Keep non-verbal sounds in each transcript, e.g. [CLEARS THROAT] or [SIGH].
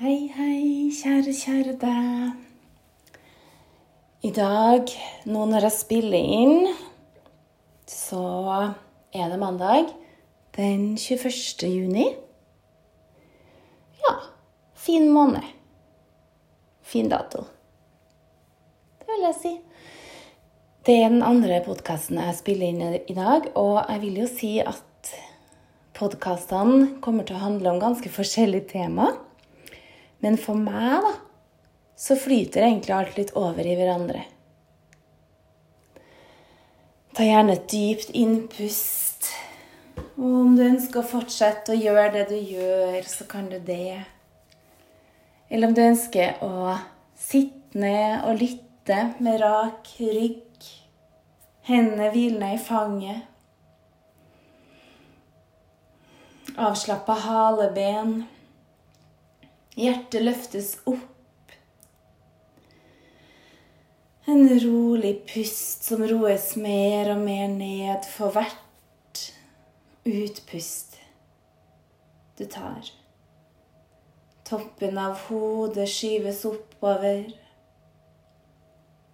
Hei, hei, kjære, kjære deg. I dag, nå når jeg spiller inn, så er det mandag den 21. juni. Ja, fin måned. Fin dato. Det vil jeg si. Det er den andre podkasten jeg spiller inn i dag, og jeg vil jo si at podkastene kommer til å handle om ganske forskjellige temaer. Men for meg, da, så flyter egentlig alt litt over i hverandre. Ta gjerne et dypt innpust. Og om du ønsker å fortsette å gjøre det du gjør, så kan du det. Eller om du ønsker å sitte ned og lytte med rak rygg, hendene hvilende i fanget. Avslappa haleben. Hjertet løftes opp. En rolig pust som roes mer og mer ned for hvert utpust du tar. Toppen av hodet skyves oppover.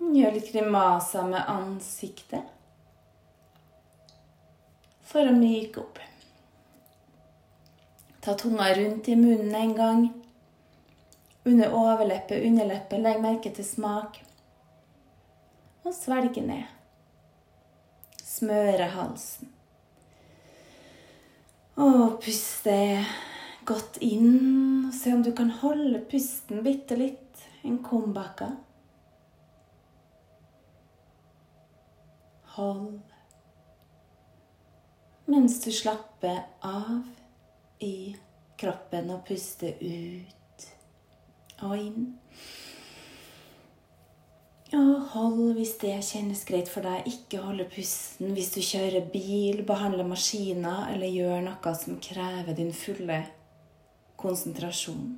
Gjør litt grimaser med ansiktet for å myke opp. Ta tunga rundt i munnen en gang. Under overleppe, underleppe. Legg merke til smak. Og svelge ned. Smøre halsen. Og puste godt inn. Se om du kan holde pusten bitte litt. En kombakka. Hold mens du slapper av i kroppen og puster ut og inn. Og hold hvis det kjennes greit for deg. Ikke holde pusten hvis du kjører bil, behandler maskiner eller gjør noe som krever din fulle konsentrasjon.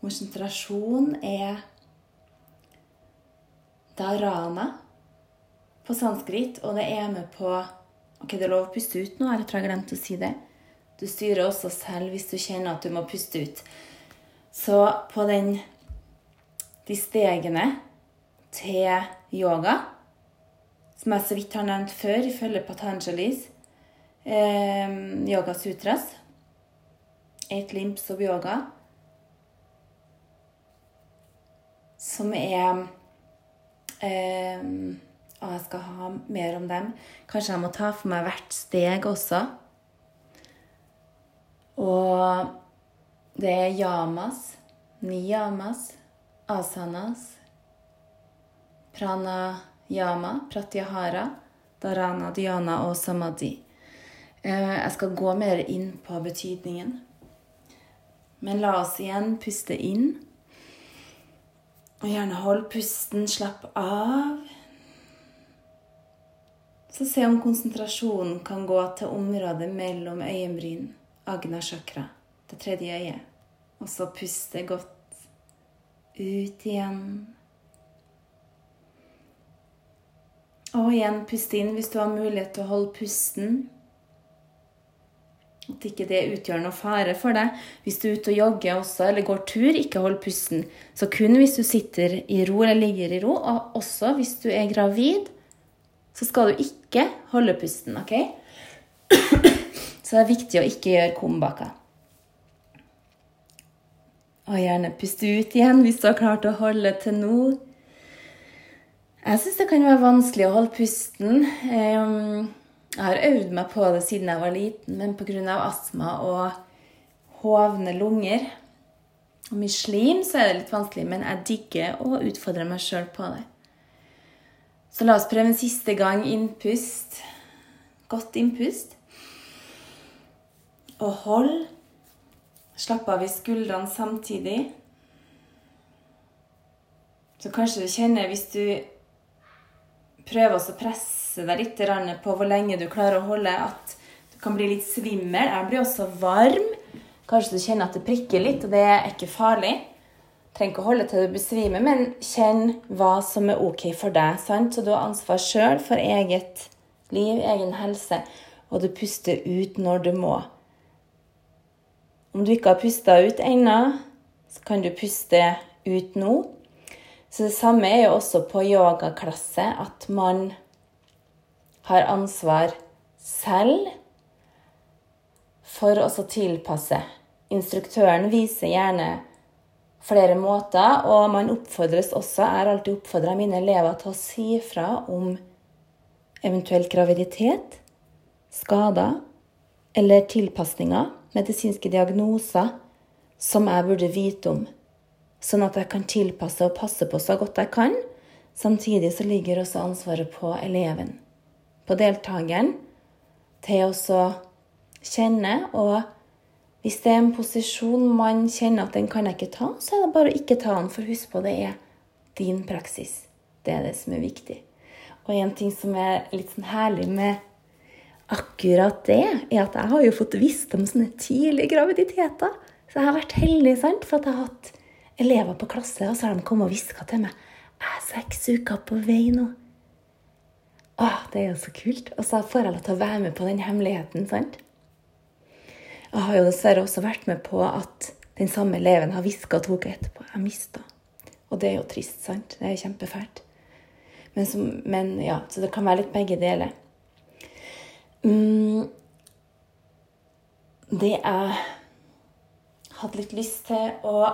Konsentrasjon er dharana på sanskrit, og det er med på Ok, det er lov å puste ut nå, jeg tror jeg glemte å si det. Du styrer også selv hvis du kjenner at du må puste ut. Så på den, de stegene til yoga, som jeg så vidt har nevnt før, ifølge Patanjalis eh, Yoga Sutras Eight Limps of Yoga Som er eh, Og jeg skal ha mer om dem. Kanskje jeg må ta for meg hvert steg også. Og det er yamas, niyamas, asanas, pranayama, pratyahara, dharana, dhyana og samadhi. Eh, jeg skal gå mer inn på betydningen. Men la oss igjen puste inn. Og gjerne hold pusten, slapp av. Så se om konsentrasjonen kan gå til området mellom øyenbryn. Agna chakra, det tredje øyet. Og så puste godt ut igjen. Og igjen puste inn hvis du har mulighet til å holde pusten. At ikke det utgjør noe fare for deg. Hvis du er ute og jogger også, eller går tur, ikke hold pusten. Så kun hvis du sitter i ro eller ligger i ro, og også hvis du er gravid, så skal du ikke holde pusten, OK? Så det er viktig å ikke gjøre kumbaka. Og gjerne puste ut igjen hvis du har klart å holde til nå. Jeg syns det kan være vanskelig å holde pusten. Jeg har øvd meg på det siden jeg var liten, men pga. astma og hovne lunger og mye slim, så er det litt vanskelig. Men jeg digger å utfordre meg sjøl på det. Så la oss prøve en siste gang innpust. Godt innpust. Og hold. Slapp av i skuldrene samtidig. Så kanskje du kjenner, hvis du prøver å presse deg litt på hvor lenge du klarer å holde, at du kan bli litt svimmel. Jeg blir også varm. Kanskje du kjenner at det prikker litt, og det er ikke farlig. Trenger ikke å holde til du besvimer, men kjenn hva som er ok for deg. sant? Så du har ansvar sjøl for eget liv, egen helse, og du puster ut når du må. Om du ikke har pusta ut ennå, så kan du puste ut nå. Så det samme er jo også på yogaklasse, at man har ansvar selv for å tilpasse. Instruktøren viser gjerne flere måter, og man oppfordres også, jeg har alltid oppfordra mine elever til å si fra om eventuelt graviditet, skader eller tilpasninger, medisinske diagnoser, som jeg burde vite om sånn at jeg kan tilpasse og passe på så godt jeg kan. Samtidig så ligger også ansvaret på eleven, på deltakeren, til å kjenne. Og hvis det er en posisjon man kjenner at den kan jeg ikke ta, så er det bare å ikke ta den, for husk på det er din praksis. Det er det som er viktig. Og en ting som er litt sånn herlig med akkurat det, er at jeg har jo fått visst om sånne tidlige graviditeter. Så jeg har vært heldig sant, for at jeg har hatt elever på klasse, og så har de kommet og hviska til meg jeg er seks uker på vei nå. Åh, det er jo så kult. Og så får jeg lov til å være med på den hemmeligheten. sant? Jeg har jo dessverre også vært med på at den samme eleven har hviska to uker etterpå. Jeg mista. Og det er jo trist, sant? Det er kjempefælt. Men, som, men, ja, så det kan være litt begge deler. Mm, det jeg hadde litt lyst til å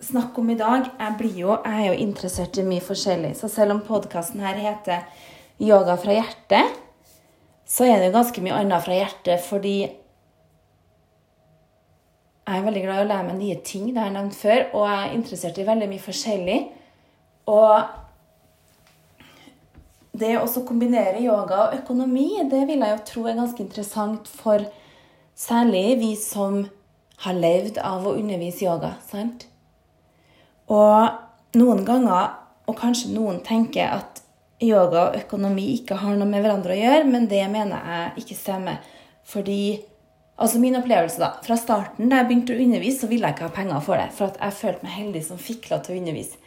snakke om i dag Jeg, jo, jeg er jo interessert i mye forskjellig. Så selv om podkasten her heter 'Yoga fra hjertet', så er det jo ganske mye annet fra hjertet fordi jeg er veldig glad i å lære meg nye ting, det har jeg nevnt før, og jeg er interessert i veldig mye forskjellig. Og det å kombinere yoga og økonomi, det vil jeg jo tro er ganske interessant for særlig vi som har levd av å undervise yoga. sant? Og noen ganger, og kanskje noen tenker at yoga og økonomi ikke har noe med hverandre å gjøre, men det mener jeg ikke stemmer. Fordi Altså min opplevelse da, Fra starten da jeg begynte å undervise, så ville jeg ikke ha penger for det. For at jeg følte meg heldig som fikk lov til å undervise.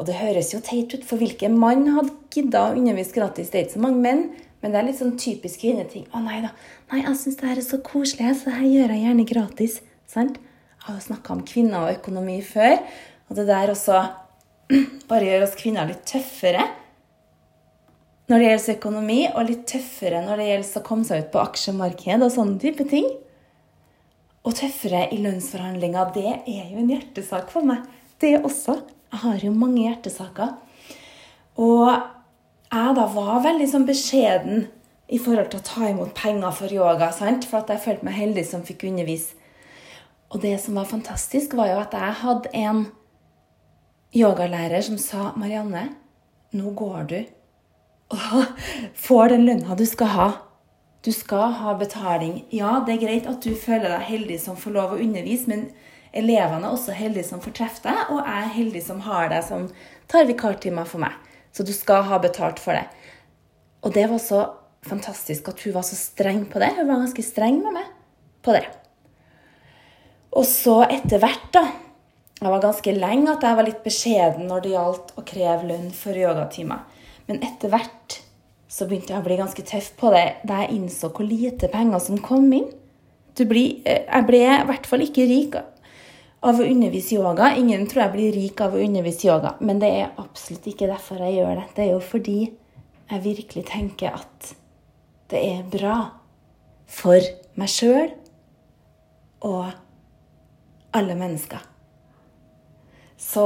Og det høres jo teit ut, for hvilken mann hadde gidda å undervise gratis? Det er ikke så mange menn, men det er litt sånn typisk kvinneting. Å nei da, nei, jeg syns det her er så koselig, så her gjør jeg gjerne gratis. Sant? Jeg har jo snakka om kvinner og økonomi før, og det der også [CLEARS THROAT] bare gjør oss kvinner litt tøffere når det gjelder økonomi, og litt tøffere når det gjelder å komme seg ut på aksjemarked og sånne type ting. Og tøffere i lønnsforhandlinger, det er jo en hjertesak for meg. Det også. Jeg har jo mange hjertesaker. Og jeg da var veldig sånn beskjeden i forhold til å ta imot penger for yoga, sant? for at jeg følte meg heldig som fikk undervise. Og det som var fantastisk, var jo at jeg hadde en yogalærer som sa 'Marianne, nå går du og [LAUGHS] får den lønna du skal ha'. Du skal ha betaling. Ja, det er greit at du føler deg heldig som får lov å undervise, men elevene er også heldige som får treffe deg, og jeg er heldig som har deg som tar vikartimer for meg. Så du skal ha betalt for det. Og det var så fantastisk at hun var så streng på det. Hun var ganske streng med meg på det. Og så etter hvert, da det var ganske lenge at jeg var litt beskjeden når det gjaldt å kreve lønn for yogatimer. Men etter hvert så begynte jeg å bli ganske tøff på det da jeg innså hvor lite penger som kom inn. Blir, eh, jeg ble i hvert fall ikke rik av å undervise yoga. Ingen tror jeg blir rik av å undervise yoga, men det er absolutt ikke derfor jeg gjør det. Det er jo fordi jeg virkelig tenker at det er bra for meg sjøl og alle mennesker. Så,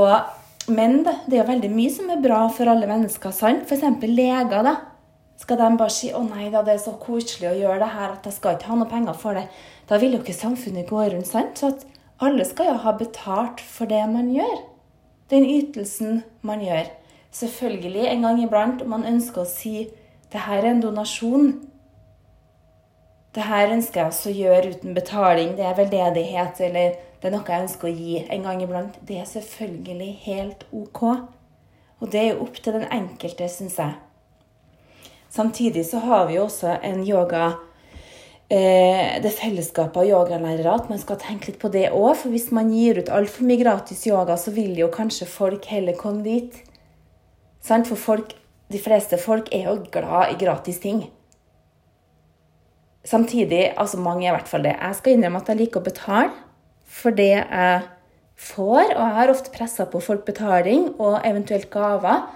men det, det er veldig mye som er bra for alle mennesker. sant? F.eks. leger. da. Skal de bare si 'Å nei da, det er så koselig å gjøre det her at jeg skal ikke ha noe penger for det', da vil jo ikke samfunnet gå rundt. sant? Så at alle skal jo ha betalt for det man gjør. Den ytelsen man gjør. Selvfølgelig en gang iblant om man ønsker å si 'det her er en donasjon'. Det her ønsker jeg også å gjøre uten betaling. Det er veldedighet, eller det er noe jeg ønsker å gi en gang iblant. Det er selvfølgelig helt OK. Og det er jo opp til den enkelte, syns jeg. Samtidig så har vi jo også en yoga Det fellesskapet av yogalærere, at man skal tenke litt på det òg. For hvis man gir ut altfor mye gratis yoga, så vil jo kanskje folk heller komme dit. For folk, de fleste folk er jo glad i gratis ting. Samtidig, altså mange er i hvert fall det. Jeg skal innrømme at jeg liker å betale for det jeg får. Og jeg har ofte pressa på folk betaling og eventuelt gaver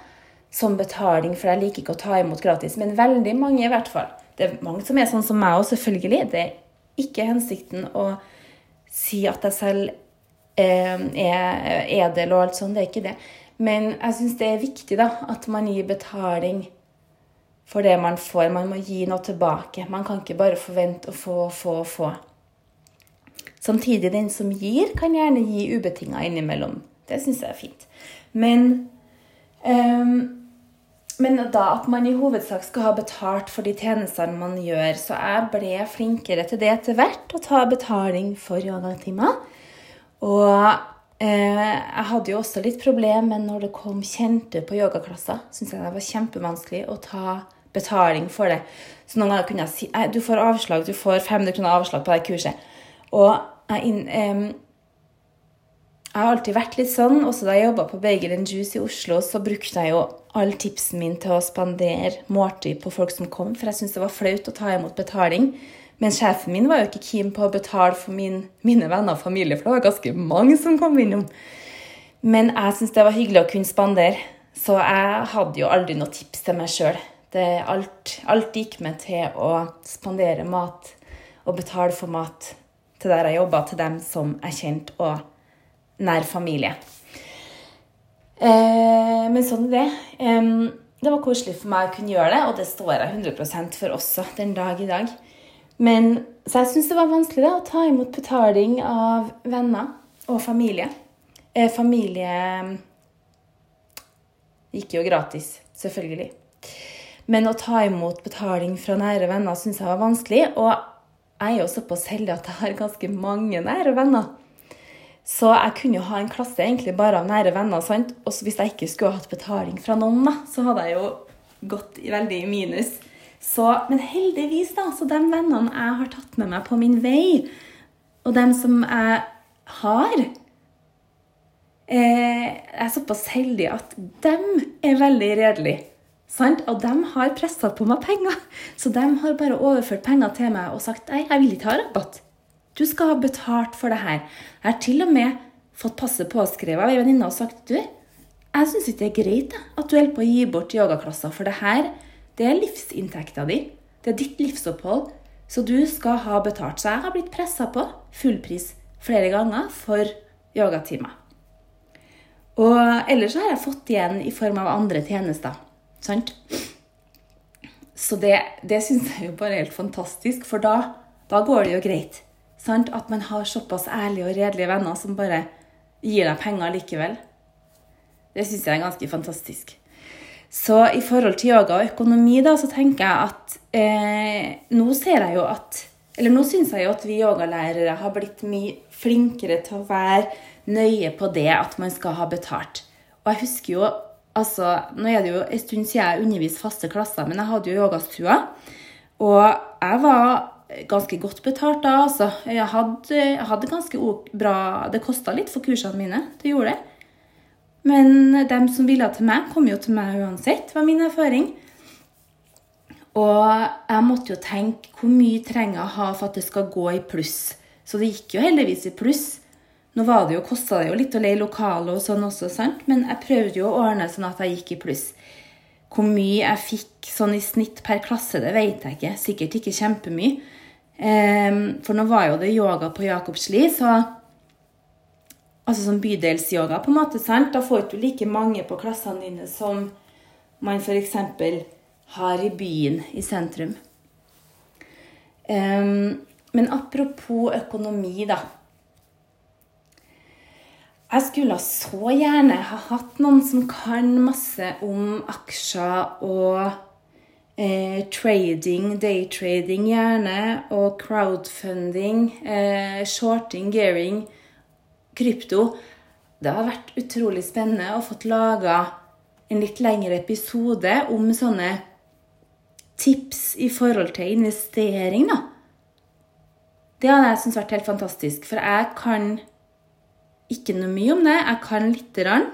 som betaling, for jeg liker ikke å ta imot gratis. Men veldig mange, i hvert fall. Det er mange som er sånn som meg òg, selvfølgelig. Det er ikke hensikten å si at jeg selv eh, er edel og alt sånt. Det er ikke det. Men jeg syns det er viktig da, at man gir betaling for det man får. Man må gi noe tilbake. Man kan ikke bare forvente å få, få, få. Samtidig, den som gir, kan gjerne gi ubetinga innimellom. Det syns jeg er fint. Men, um, men da at man i hovedsak skal ha betalt for de tjenestene man gjør. Så jeg ble flinkere til det etter hvert, å ta betaling for yogatimer. Og eh, jeg hadde jo også litt problemer når det kom kjente på yogaklasser. Syns jeg det var kjempevanskelig å ta betaling for det. Så noen ganger kunne jeg si du får avslag, du får 500 kroner avslag på det kurset. Og jeg, um, jeg har alltid vært litt sånn. Også da jeg jobba på Bagel Juice i Oslo, så brukte jeg jo all tipsen min til å spandere måltid på folk som kom, for jeg syntes det var flaut å ta imot betaling. Men sjefen min var jo ikke keen på å betale for min, mine venner og familie, for det var ganske mange som kom innom. Men jeg syntes det var hyggelig å kunne spandere, så jeg hadde jo aldri noe tips til meg sjøl. Alt, alt gikk med til å spandere mat og betale for mat til der jeg jobba, til dem som er kjent og nær familie. Eh, men sånn er det. Eh, det var koselig for meg å kunne gjøre det, og det står jeg 100% for også den dag i dag. Men, så jeg syns det var vanskelig da, å ta imot betaling av venner og familie. Eh, familie gikk jo gratis, selvfølgelig. Men å ta imot betaling fra nære venner syns jeg var vanskelig. Og jeg er jo såpass heldig at jeg har ganske mange nære venner. Så jeg kunne jo ha en klasse egentlig bare av nære venner. sant? Og hvis jeg ikke skulle hatt betaling fra noen, da, så hadde jeg jo gått veldig i minus. Så, men heldigvis, da, så de vennene jeg har tatt med meg på min vei, og dem som jeg har eh, Jeg er såpass heldig at dem er veldig redelige. Sant? Og de har pressa på meg penger. [LAUGHS] Så de har bare overført penger til meg og sagt nei, jeg vil ikke ha rabatt. Du skal ha betalt for det her. Jeg har til og med fått passe påskrevet av ei venninne og sagt du, jeg syns ikke det er greit at du holder på å gi bort yogaklasser, for det her det er livsinntekta di. Det er ditt livsopphold. Så du skal ha betalt. Så jeg har blitt pressa på fullpris flere ganger for yogatimer. Og ellers har jeg fått igjen i form av andre tjenester. Sant? Så det, det syns jeg jo bare er helt fantastisk, for da, da går det jo greit. Sant? At man har såpass ærlige og redelige venner som bare gir deg penger likevel. Det syns jeg er ganske fantastisk. Så i forhold til yoga og økonomi, da, så tenker jeg at eh, Nå ser jeg jo at Eller nå syns jeg jo at vi yogalærere har blitt mye flinkere til å være nøye på det at man skal ha betalt. Og jeg husker jo Altså, nå er det jo en stund siden jeg underviste faste klasser, men jeg hadde jo yogastua. Og jeg var ganske godt betalt da, altså. Jeg hadde, jeg hadde ganske bra Det kosta litt for kursene mine. Det gjorde det. Men dem som ville til meg, kom jo til meg uansett, var min erfaring. Og jeg måtte jo tenke hvor mye trenger jeg ha for at det skal gå i pluss. Så det gikk jo heldigvis i pluss. Nå var det jo, kosta det jo litt å leie lokale og sånn også, sant? men jeg prøvde jo å ordne sånn at jeg gikk i pluss. Hvor mye jeg fikk sånn i snitt per klasse, det vet jeg ikke. Sikkert ikke kjempemye. Um, for nå var jo det yoga på Jakobsli, så Altså sånn bydelsyoga, på en måte. sant? Da får du like mange på klassene dine som man f.eks. har i byen, i sentrum. Um, men apropos økonomi, da. Jeg skulle så gjerne ha hatt noen som kan masse om aksjer og eh, trading, daytrading gjerne, og crowdfunding, eh, shorting, gearing, krypto. Det har vært utrolig spennende å fått laga en litt lengre episode om sånne tips i forhold til investering, da. Det hadde jeg syntes vært helt fantastisk, for jeg kan ikke noe mye om det. Jeg kan lite grann.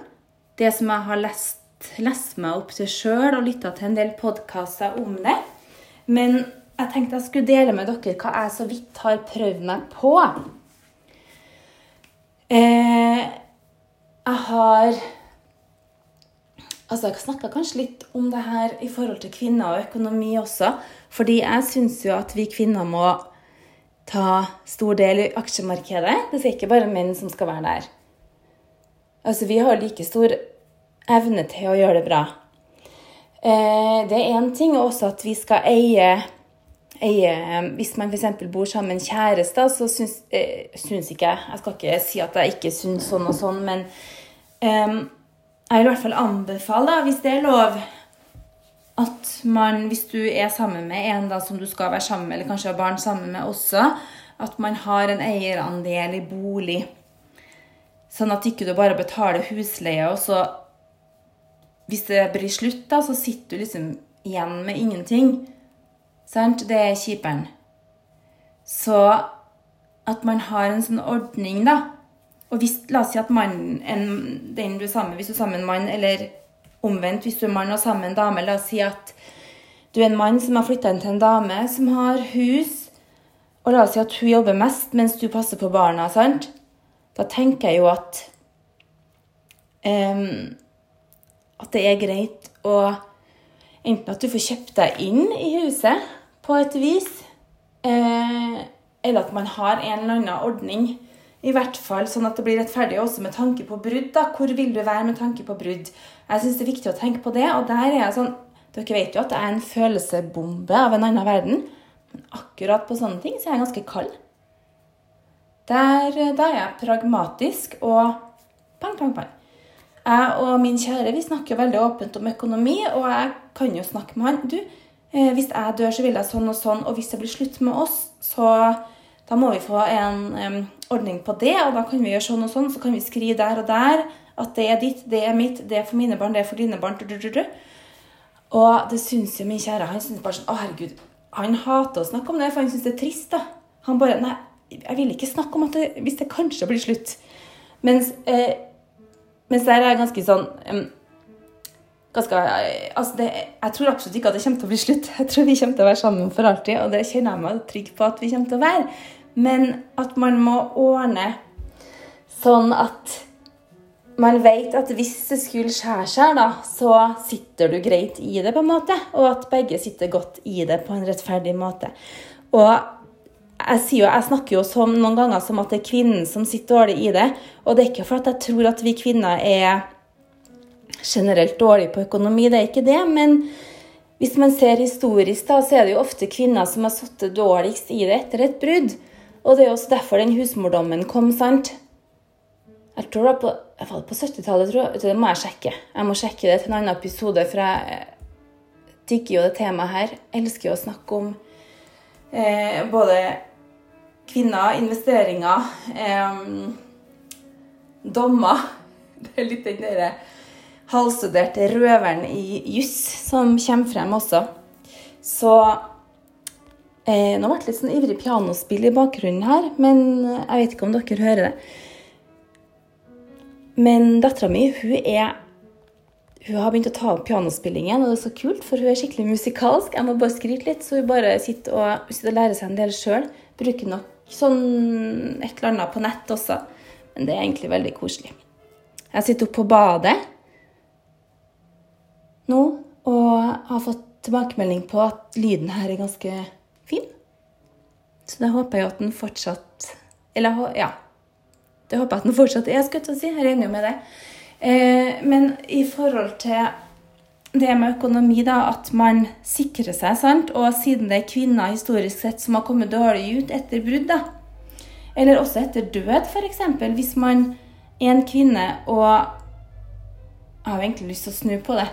Det som jeg har lest, lest meg opp til sjøl og lytta til en del podkaster om det. Men jeg tenkte jeg skulle dele med dere hva jeg så vidt har prøvd meg på. Eh, jeg har Altså, jeg snakka kanskje litt om det her i forhold til kvinner og økonomi også. Fordi jeg syns jo at vi kvinner må ta stor del i aksjemarkedet. Det er ikke bare menn som skal være der. Altså, vi har like stor evne til å gjøre det bra. Eh, det er én ting også at vi skal eie, eie Hvis man f.eks. bor sammen med en kjæreste, så syns, eh, syns ikke jeg Jeg skal ikke si at jeg ikke syns sånn og sånn, men eh, jeg vil i hvert fall anbefale, da, hvis det er lov, at man, hvis du er sammen med en da, som du skal være sammen med, eller kanskje har barn sammen med også, at man har en eierandel i bolig. Sånn at ikke du bare betaler husleie, og så Hvis det blir slutt, da, så sitter du liksom igjen med ingenting. Sant? Det er kjiperen. Så at man har en sånn ordning, da. Og hvis, la oss si at mannen, den du er sammen med, hvis du er sammen med en mann, eller omvendt hvis du er mann og sammen med en dame, la oss si at du er en mann som har flytta inn til en dame som har hus, og la oss si at hun jobber mest mens du passer på barna, sant? Da tenker jeg jo at um, at det er greit å Enten at du får kjøpt deg inn i huset på et vis, eh, eller at man har en eller annen ordning i hvert fall sånn at det blir rettferdig også med tanke på brudd. da. Hvor vil du være med tanke på brudd? Jeg syns det er viktig å tenke på det. Og der er jeg sånn Dere vet jo at jeg er en følelsesbombe av en annen verden. Men akkurat på sånne ting så er jeg ganske kald. Der, der er jeg pragmatisk og pang, pang, pang. Jeg og min kjære vi snakker veldig åpent om økonomi, og jeg kan jo snakke med han. Du, eh, hvis jeg dør, så vil jeg sånn og sånn, og hvis det blir slutt med oss, så da må vi få en um, ordning på det, og da kan vi gjøre sånn og sånn. Så kan vi skrive der og der at det er ditt, det er mitt, det er for mine barn, det er for dine barn. Og det syns jo min kjære. Han syns bare sånn Å, herregud. Han hater å snakke om det, for han syns det er trist. da. Han bare Nei, jeg vil ikke snakke om at det, hvis det kanskje blir slutt. Mens, eh, mens der er jeg ganske sånn um, ganske, altså det, Jeg tror absolutt ikke at det kommer til å bli slutt. Jeg tror vi kommer til å være sammen for alltid, og det kjenner jeg meg trygg på at vi kommer til å være. Men at man må ordne sånn at man vet at hvis det skulle skjære seg, da, så sitter du greit i det, på en måte. Og at begge sitter godt i det på en rettferdig måte. Og jeg, jo, jeg snakker jo som, noen ganger som at det er kvinnen som sitter dårlig i det. Og det er ikke for at jeg tror at vi kvinner er generelt dårlige på økonomi, det er ikke det. Men hvis man ser historisk, da, så er det jo ofte kvinner som har sittet dårligst i det etter et brudd. Og det er også derfor den husmordommen kom, sant. Jeg tror det var på, på 70-tallet, tror jeg. Det må jeg sjekke. Jeg må sjekke det til en annen episode, for jeg digger jo det temaet her. Jeg elsker jo å snakke om eh, både kvinner, investeringer, eh, dommer [LAUGHS] Det er litt den derre halvstuderte røveren i juss som kommer frem også. Så eh, Nå ble det litt sånn ivrig pianospill i bakgrunnen her, men jeg vet ikke om dere hører det. Men dattera mi hun er hun har begynt å ta opp pianospillingen, og det er så kult, for hun er skikkelig musikalsk. Jeg må bare skryte litt, så hun bare sitter og, sitter og lærer seg en del sjøl. Bruker nok sånn et eller annet på nett også, men det er egentlig veldig koselig. Jeg sitter oppe på badet nå og har fått tilbakemelding på at lyden her er ganske fin. Så da håper jeg at den fortsatt Eller ja, det håper jeg at den fortsatt er, skulle jeg si. Jeg er enig med det. Eh, men i forhold til det med økonomi, da, at man sikrer seg, sant? og siden det er kvinner historisk sett som har kommet dårlig ut etter brudd, da, eller også etter død, f.eks. Hvis man er en kvinne og Jeg har egentlig lyst til å snu på det,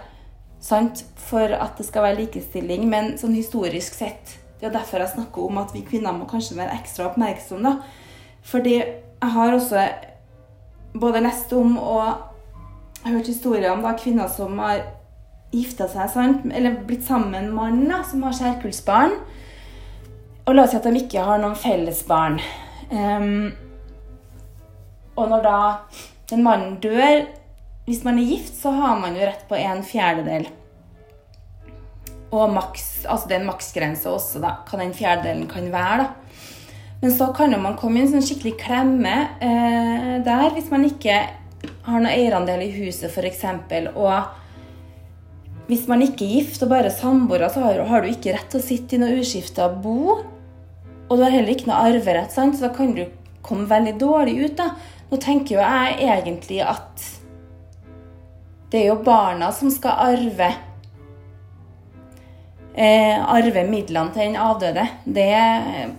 sant? for at det skal være likestilling, men sånn historisk sett Det er derfor jeg snakker om at vi kvinner må kanskje være ekstra oppmerksomme. da. Fordi jeg har også både lest om og hørt historier om da, kvinner som har gifta seg, sant? eller blitt sammen med en mann da, som har skjærkullsbarn. Og la oss si at de ikke har noen fellesbarn. Um, og når da den mannen dør Hvis man er gift, så har man jo rett på en fjerdedel. Og maks, altså det er en maksgrense også, da, hva den fjerdedelen kan være. da. Men så kan jo man komme i en sånn skikkelig klemme eh, der hvis man ikke har noen eierandel i huset, f.eks. Og hvis man ikke er gift og bare samboere, så har, har, du ikke rett til å sitte i noe uskifta bo. Og du har heller ikke noe arverett, sant? så da kan du komme veldig dårlig ut. da. Nå tenker jo jeg egentlig at det er jo barna som skal arve eh, arve midlene til den avdøde. Det,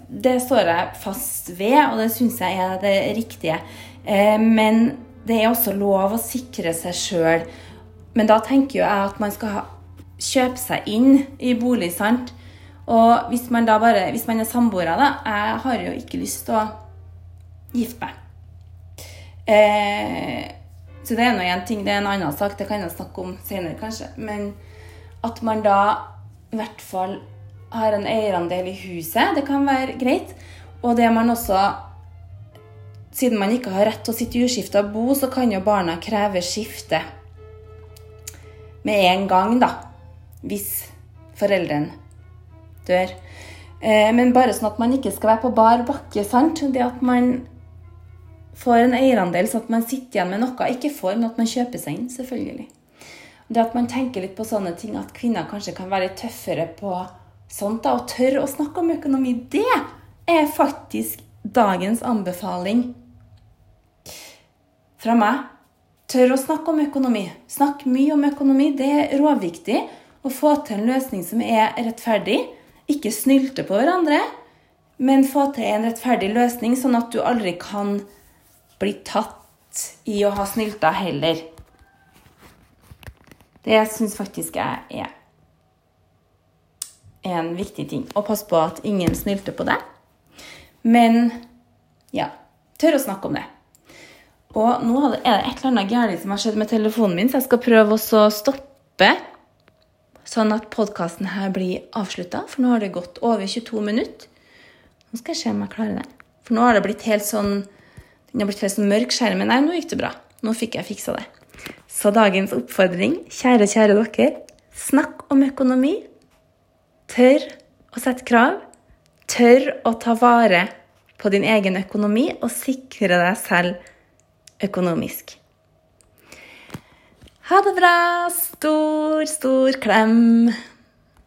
det, står jeg fast ved, og det syns jeg er det riktige. Eh, men det er også lov å sikre seg sjøl. Men da tenker jo jeg at man skal ha, kjøpe seg inn i bolig, sant. Og hvis man da bare, hvis man er samboere, da Jeg har jo ikke lyst til å gifte meg. Eh, så det er nå én ting. Det er en annen sak. Det kan jeg snakke om senere, kanskje. Men at man da i hvert fall har en eierandel i huset. Det kan være greit. Og det man også Siden man ikke har rett til å sitte i uskifta bo, så kan jo barna kreve skifte med en gang, da. Hvis foreldrene dør. Eh, men bare sånn at man ikke skal være på bar bakke. sant? Det at man får en eierandel, så at man sitter igjen med noe. Ikke får, men at man kjøper seg inn, selvfølgelig. Det at man tenker litt på sånne ting, at kvinner kanskje kan være tøffere på sånt, da, og tørre å snakke om økonomi, det er faktisk dagens anbefaling fra meg. Tør å snakke om økonomi. Snakk mye om økonomi. Det er råviktig å få til en løsning som er rettferdig. Ikke snylte på hverandre, men få til en rettferdig løsning, sånn at du aldri kan bli tatt i å ha snylta heller. Det syns faktisk jeg er en viktig ting. Og pass på at ingen snylter på deg. Men ja, tør å snakke om det. Og nå er det et eller annet galt som har skjedd med telefonen min, så jeg skal prøve å stoppe sånn at podkasten her blir avslutta. For nå har det gått over 22 minutter. Nå skal jeg se om jeg klarer det. For nå har det blitt helt sånn den har blitt helt sånn mørk skjerm. Nei, nå gikk det bra. Nå fikk jeg fiksa det. Så dagens oppfordring, kjære, kjære dere, snakk om økonomi. Tør å sette krav. Tør å ta vare på din egen økonomi og sikre deg selv økonomisk. Ha det bra! Stor, stor klem.